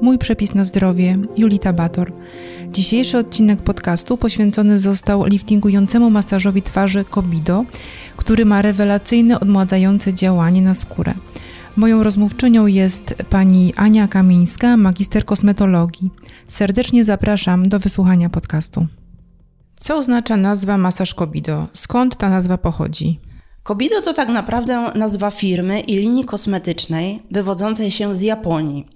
Mój przepis na zdrowie, Julita Bator. Dzisiejszy odcinek podcastu poświęcony został liftingującemu masażowi twarzy Kobido, który ma rewelacyjne odmładzające działanie na skórę. Moją rozmówczynią jest pani Ania Kamińska, magister kosmetologii. Serdecznie zapraszam do wysłuchania podcastu. Co oznacza nazwa masaż Kobido? Skąd ta nazwa pochodzi? Kobido to tak naprawdę nazwa firmy i linii kosmetycznej wywodzącej się z Japonii.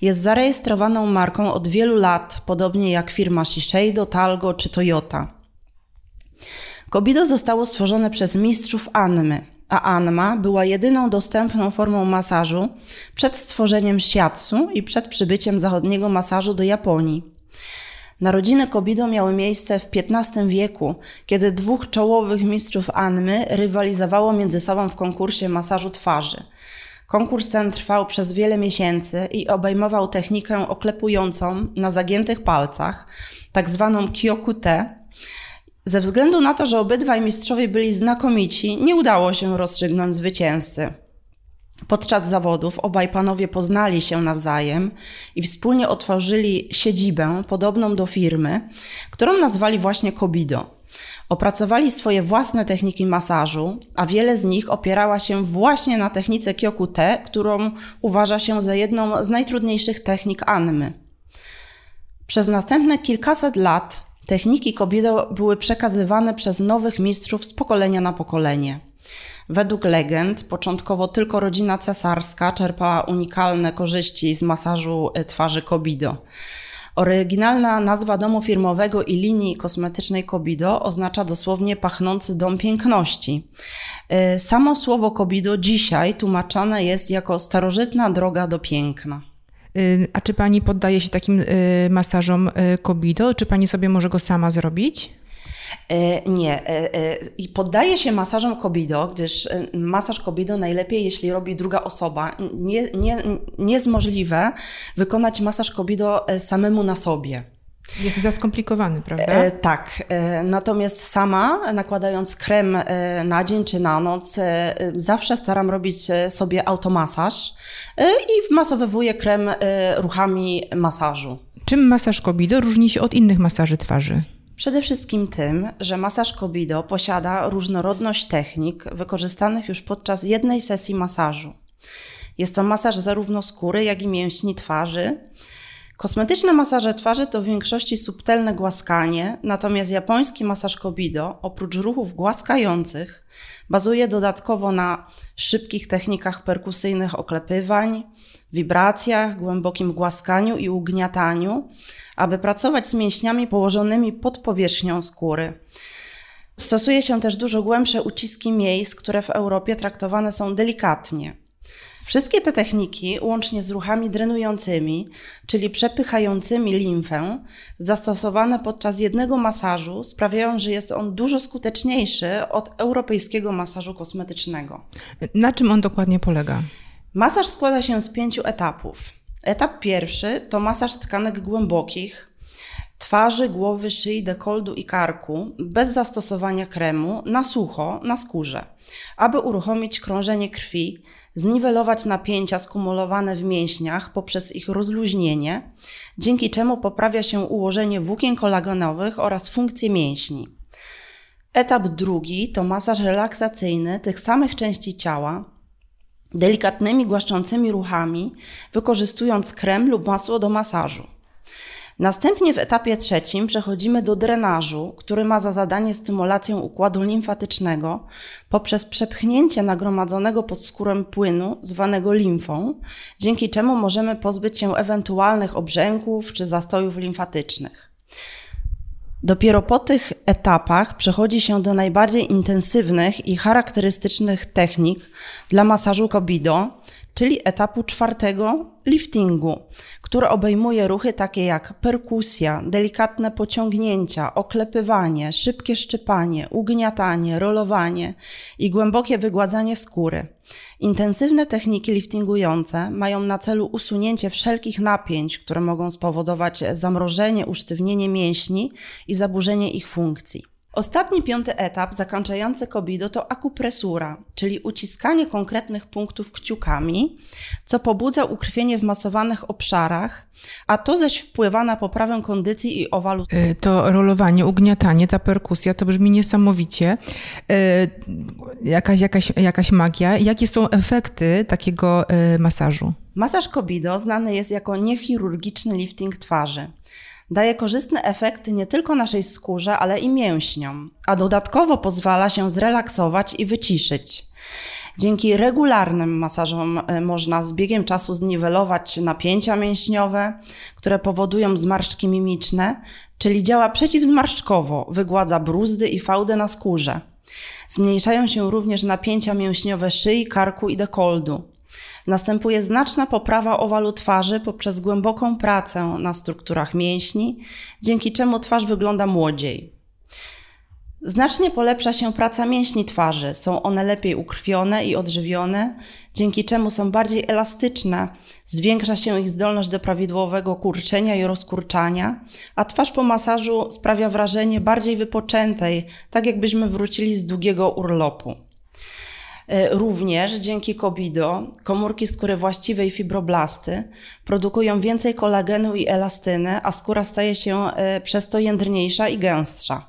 Jest zarejestrowaną marką od wielu lat, podobnie jak firma Shiseido, Talgo czy Toyota. Kobido zostało stworzone przez mistrzów Anmy, a Anma była jedyną dostępną formą masażu przed stworzeniem shiatsu i przed przybyciem zachodniego masażu do Japonii. Narodziny Kobido miały miejsce w XV wieku, kiedy dwóch czołowych mistrzów Anmy rywalizowało między sobą w konkursie masażu twarzy. Konkurs ten trwał przez wiele miesięcy i obejmował technikę oklepującą na zagiętych palcach, tak zwaną kyokute. Ze względu na to, że obydwaj mistrzowie byli znakomici, nie udało się rozstrzygnąć zwycięzcy. Podczas zawodów obaj panowie poznali się nawzajem i wspólnie otworzyli siedzibę podobną do firmy, którą nazwali właśnie Kobido. Opracowali swoje własne techniki masażu, a wiele z nich opierała się właśnie na technice Kyoku-te, którą uważa się za jedną z najtrudniejszych technik Anmy. Przez następne kilkaset lat techniki Kobido były przekazywane przez nowych mistrzów z pokolenia na pokolenie. Według legend, początkowo tylko rodzina cesarska czerpała unikalne korzyści z masażu e, twarzy Kobido. Oryginalna nazwa domu firmowego i linii kosmetycznej Kobido oznacza dosłownie pachnący dom piękności. E, samo słowo Kobido dzisiaj tłumaczone jest jako starożytna droga do piękna. Y, a czy pani poddaje się takim y, masażom y, Kobido? Czy pani sobie może go sama zrobić? E, nie. E, e, I poddaje się masażom Kobido, gdyż masaż Kobido najlepiej, jeśli robi druga osoba. Nie, nie, nie jest możliwe wykonać masaż Kobido samemu na sobie. Jest za skomplikowany, prawda? E, tak. E, natomiast sama, nakładając krem e, na dzień czy na noc, zawsze staram robić sobie automasaż i wmasowywuję krem ruchami masażu. Czym masaż Kobido różni się od innych masaży twarzy? Przede wszystkim tym, że masaż Kobido posiada różnorodność technik wykorzystanych już podczas jednej sesji masażu. Jest to masaż zarówno skóry, jak i mięśni twarzy. Kosmetyczne masaże twarzy to w większości subtelne głaskanie, natomiast japoński masaż Kobido, oprócz ruchów głaskających, bazuje dodatkowo na szybkich technikach perkusyjnych oklepywań, wibracjach, głębokim głaskaniu i ugniataniu, aby pracować z mięśniami położonymi pod powierzchnią skóry. Stosuje się też dużo głębsze uciski miejsc, które w Europie traktowane są delikatnie. Wszystkie te techniki, łącznie z ruchami drenującymi, czyli przepychającymi limfę, zastosowane podczas jednego masażu, sprawiają, że jest on dużo skuteczniejszy od europejskiego masażu kosmetycznego. Na czym on dokładnie polega? Masaż składa się z pięciu etapów. Etap pierwszy to masaż tkanek głębokich, twarzy, głowy, szyi, dekoldu i karku bez zastosowania kremu na sucho na skórze, aby uruchomić krążenie krwi, zniwelować napięcia skumulowane w mięśniach poprzez ich rozluźnienie, dzięki czemu poprawia się ułożenie włókien kolagenowych oraz funkcje mięśni. Etap drugi to masaż relaksacyjny tych samych części ciała, delikatnymi, głaszczącymi ruchami, wykorzystując krem lub masło do masażu. Następnie w etapie trzecim przechodzimy do drenażu, który ma za zadanie stymulację układu limfatycznego poprzez przepchnięcie nagromadzonego pod skórą płynu zwanego limfą, dzięki czemu możemy pozbyć się ewentualnych obrzęków czy zastojów limfatycznych. Dopiero po tych etapach przechodzi się do najbardziej intensywnych i charakterystycznych technik dla masażu Kobido, czyli etapu czwartego liftingu, który obejmuje ruchy takie jak perkusja, delikatne pociągnięcia, oklepywanie, szybkie szczypanie, ugniatanie, rolowanie i głębokie wygładzanie skóry. Intensywne techniki liftingujące mają na celu usunięcie wszelkich napięć, które mogą spowodować zamrożenie, usztywnienie mięśni i zaburzenie ich funkcji. Ostatni piąty etap zakończający kobido to akupresura, czyli uciskanie konkretnych punktów kciukami, co pobudza ukrwienie w masowanych obszarach, a to zaś wpływa na poprawę kondycji i owalu. Y, to rolowanie, ugniatanie, ta perkusja, to brzmi niesamowicie. Y, jakaś, jakaś, jakaś magia. Jakie są efekty takiego y, masażu? Masaż kobido znany jest jako niechirurgiczny lifting twarzy. Daje korzystne efekty nie tylko naszej skórze, ale i mięśniom, a dodatkowo pozwala się zrelaksować i wyciszyć. Dzięki regularnym masażom e, można z biegiem czasu zniwelować napięcia mięśniowe, które powodują zmarszczki mimiczne, czyli działa przeciwzmarszczkowo, wygładza bruzdy i fałdy na skórze. Zmniejszają się również napięcia mięśniowe szyi, karku i dekoldu. Następuje znaczna poprawa owalu twarzy poprzez głęboką pracę na strukturach mięśni, dzięki czemu twarz wygląda młodziej. Znacznie polepsza się praca mięśni twarzy. Są one lepiej ukrwione i odżywione, dzięki czemu są bardziej elastyczne, zwiększa się ich zdolność do prawidłowego kurczenia i rozkurczania, a twarz po masażu sprawia wrażenie bardziej wypoczętej, tak jakbyśmy wrócili z długiego urlopu. E, również dzięki Kobido komórki skóry właściwej fibroblasty produkują więcej kolagenu i elastyny, a skóra staje się e, przez to jędrniejsza i gęstsza.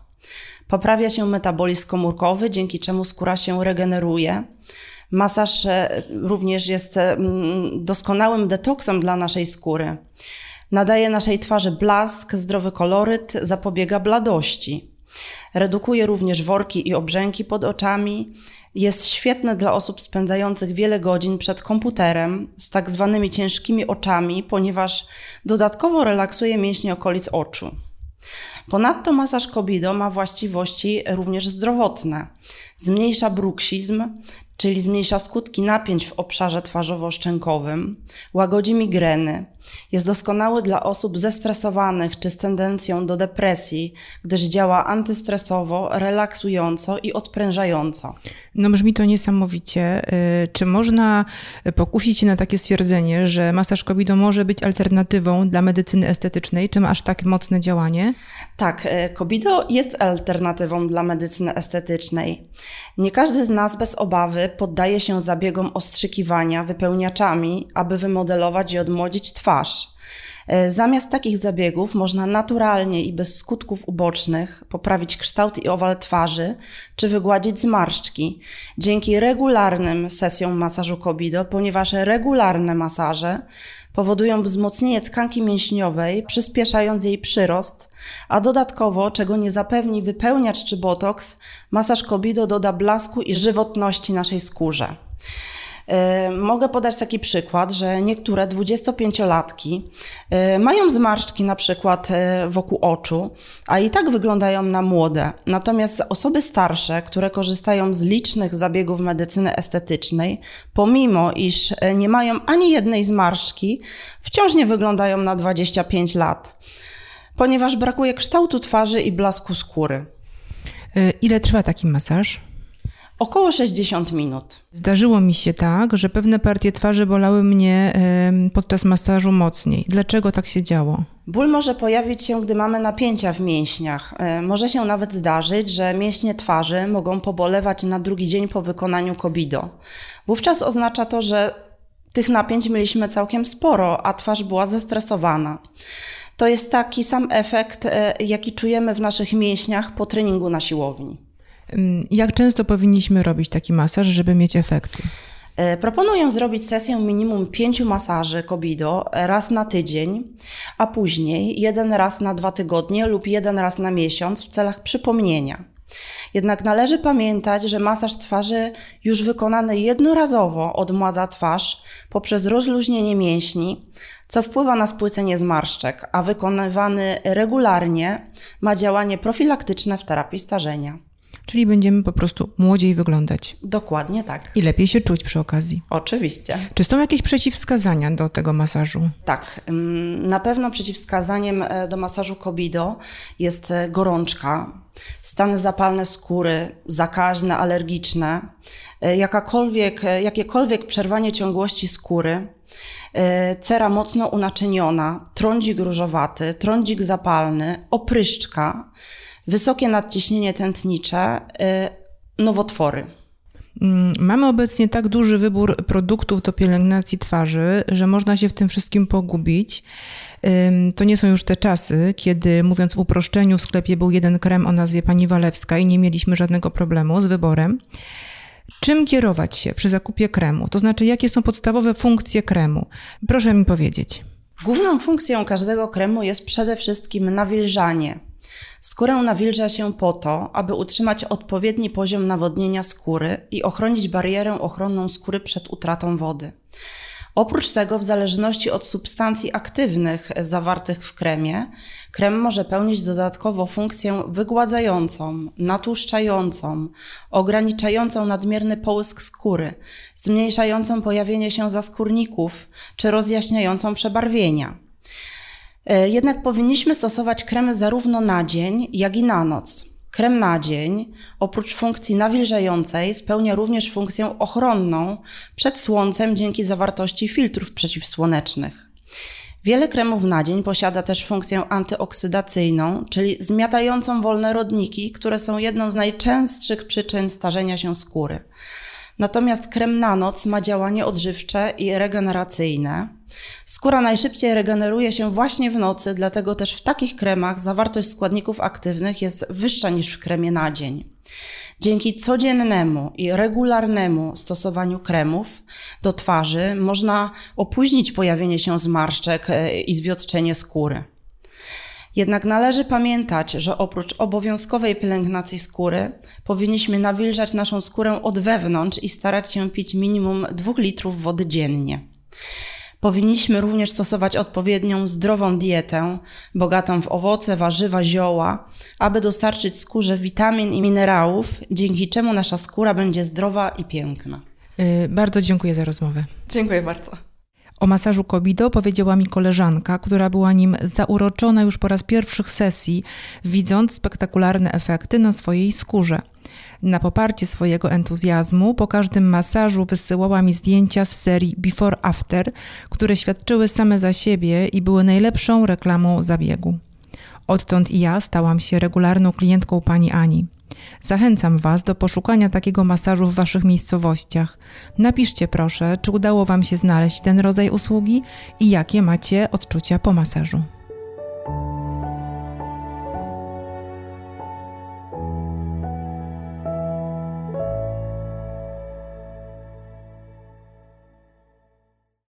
Poprawia się metabolizm komórkowy, dzięki czemu skóra się regeneruje. Masaż e, również jest doskonałym detoksem dla naszej skóry. Nadaje naszej twarzy blask, zdrowy koloryt, zapobiega bladości. Redukuje również worki i obrzęki pod oczami, jest świetne dla osób spędzających wiele godzin przed komputerem z tak zwanymi ciężkimi oczami, ponieważ dodatkowo relaksuje mięśnie okolic oczu. Ponadto masaż Kobido ma właściwości również zdrowotne. Zmniejsza bruksizm, czyli zmniejsza skutki napięć w obszarze twarzowo-szczękowym, łagodzi migreny. Jest doskonały dla osób zestresowanych czy z tendencją do depresji, gdyż działa antystresowo, relaksująco i odprężająco. No brzmi to niesamowicie. Y, czy można pokusić się na takie stwierdzenie, że masaż kobido może być alternatywą dla medycyny estetycznej? Czy ma aż tak mocne działanie? Tak, kobido y, jest alternatywą dla medycyny estetycznej. Nie każdy z nas bez obawy poddaje się zabiegom ostrzykiwania wypełniaczami, aby wymodelować i odmłodzić twarz. E, zamiast takich zabiegów można naturalnie i bez skutków ubocznych poprawić kształt i owal twarzy czy wygładzić zmarszczki dzięki regularnym sesjom masażu Kobido, ponieważ regularne masaże powodują wzmocnienie tkanki mięśniowej, przyspieszając jej przyrost, a dodatkowo, czego nie zapewni wypełniacz czy botoks, masaż Kobido doda blasku i żywotności naszej skórze. E, mogę podać taki przykład, że niektóre 25-latki e, mają zmarszczki na przykład e, wokół oczu, a i tak wyglądają na młode. Natomiast osoby starsze, które korzystają z licznych zabiegów medycyny estetycznej, pomimo iż nie mają ani jednej zmarszczki, wciąż nie wyglądają na 25 lat, ponieważ brakuje kształtu twarzy i blasku skóry. Ile trwa taki masaż? Około 60 minut. Zdarzyło mi się tak, że pewne partie twarzy bolały mnie podczas masażu mocniej. Dlaczego tak się działo? Ból może pojawić się, gdy mamy napięcia w mięśniach. E, może się nawet zdarzyć, że mięśnie twarzy mogą pobolewać na drugi dzień po wykonaniu kobido. Wówczas oznacza to, że tych napięć mieliśmy całkiem sporo, a twarz była zestresowana. To jest taki sam efekt, e, jaki czujemy w naszych mięśniach po treningu na siłowni. Jak często powinniśmy robić taki masaż, żeby mieć efekty? E, proponuję zrobić sesję minimum pięciu masaży Kobido raz na tydzień, a później jeden raz na dwa tygodnie lub jeden raz na miesiąc w celach przypomnienia. Jednak należy pamiętać, że masaż twarzy już wykonany jednorazowo odmładza twarz poprzez rozluźnienie mięśni, co wpływa na spłycenie zmarszczek, a wykonywany regularnie ma działanie profilaktyczne w terapii starzenia. Czyli będziemy po prostu młodziej wyglądać. Dokładnie tak. I lepiej się czuć przy okazji. Oczywiście. Czy są jakieś przeciwwskazania do tego masażu? Tak. Na pewno przeciwwskazaniem e, do masażu Kobido jest e, gorączka, stany zapalne skóry, zakaźne, alergiczne, e, jakakolwiek, jakiekolwiek przerwanie ciągłości skóry, cera mocno unaczyniona, trądzik różowaty, trądzik zapalny, opryszczka, wysokie nadciśnienie tętnicze, y, nowotwory. Mm, mamy obecnie tak duży wybór produktów do pielęgnacji twarzy, że można się w tym wszystkim pogubić. To nie są już te czasy, kiedy mówiąc w uproszczeniu w sklepie był jeden krem o nazwie pani Walewska i nie mieliśmy żadnego problemu z wyborem. Czym kierować się przy zakupie kremu? To znaczy, jakie są podstawowe funkcje kremu? Proszę mi powiedzieć. Główną funkcją każdego kremu jest przede wszystkim nawilżanie. Skórę nawilża się po to, aby utrzymać odpowiedni poziom nawodnienia skóry i ochronić barierę ochronną skóry przed utratą wody. Oprócz tego, w zależności od substancji aktywnych zawartych w kremie, krem może pełnić dodatkowo funkcję wygładzającą, natłuszczającą, ograniczającą nadmierny połysk skóry, zmniejszającą pojawienie się zaskórników czy rozjaśniającą przebarwienia. E, jednak powinniśmy stosować kremy zarówno na dzień, jak i na noc. Krem na dzień, oprócz funkcji nawilżającej, spełnia również funkcję ochronną przed słońcem dzięki zawartości filtrów przeciwsłonecznych. Wiele kremów na dzień posiada też funkcję antyoksydacyjną, czyli zmiatającą wolne rodniki, które są jedną z najczęstszych przyczyn starzenia się skóry. Natomiast krem na noc ma działanie odżywcze i regeneracyjne. Skóra najszybciej regeneruje się właśnie w nocy, dlatego też w takich kremach zawartość składników aktywnych jest wyższa niż w kremie na dzień. Dzięki codziennemu i regularnemu stosowaniu kremów do twarzy można opóźnić pojawienie się zmarszczek e, i zwiotczenie skóry. Jednak należy pamiętać, że oprócz obowiązkowej pielęgnacji skóry, powinniśmy nawilżać naszą skórę od wewnątrz i starać się pić minimum 2 litrów wody dziennie. Powinniśmy również stosować odpowiednią zdrową dietę, bogatą w owoce, warzywa, zioła, aby dostarczyć skórze witamin i minerałów, dzięki czemu nasza skóra będzie zdrowa i piękna. Yy, bardzo dziękuję za rozmowę. Dziękuję bardzo. O masażu Kobido powiedziała mi koleżanka, która była nim zauroczona już po raz pierwszych sesji, widząc spektakularne efekty na swojej skórze. Na poparcie swojego entuzjazmu po każdym masażu wysyłała mi zdjęcia z serii Before After, które świadczyły same za siebie i były najlepszą reklamą zabiegu. Odtąd i ja stałam się regularną klientką pani Ani. Zachęcam Was do poszukania takiego masażu w Waszych miejscowościach. Napiszcie proszę, czy udało Wam się znaleźć ten rodzaj usługi i jakie macie odczucia po masażu.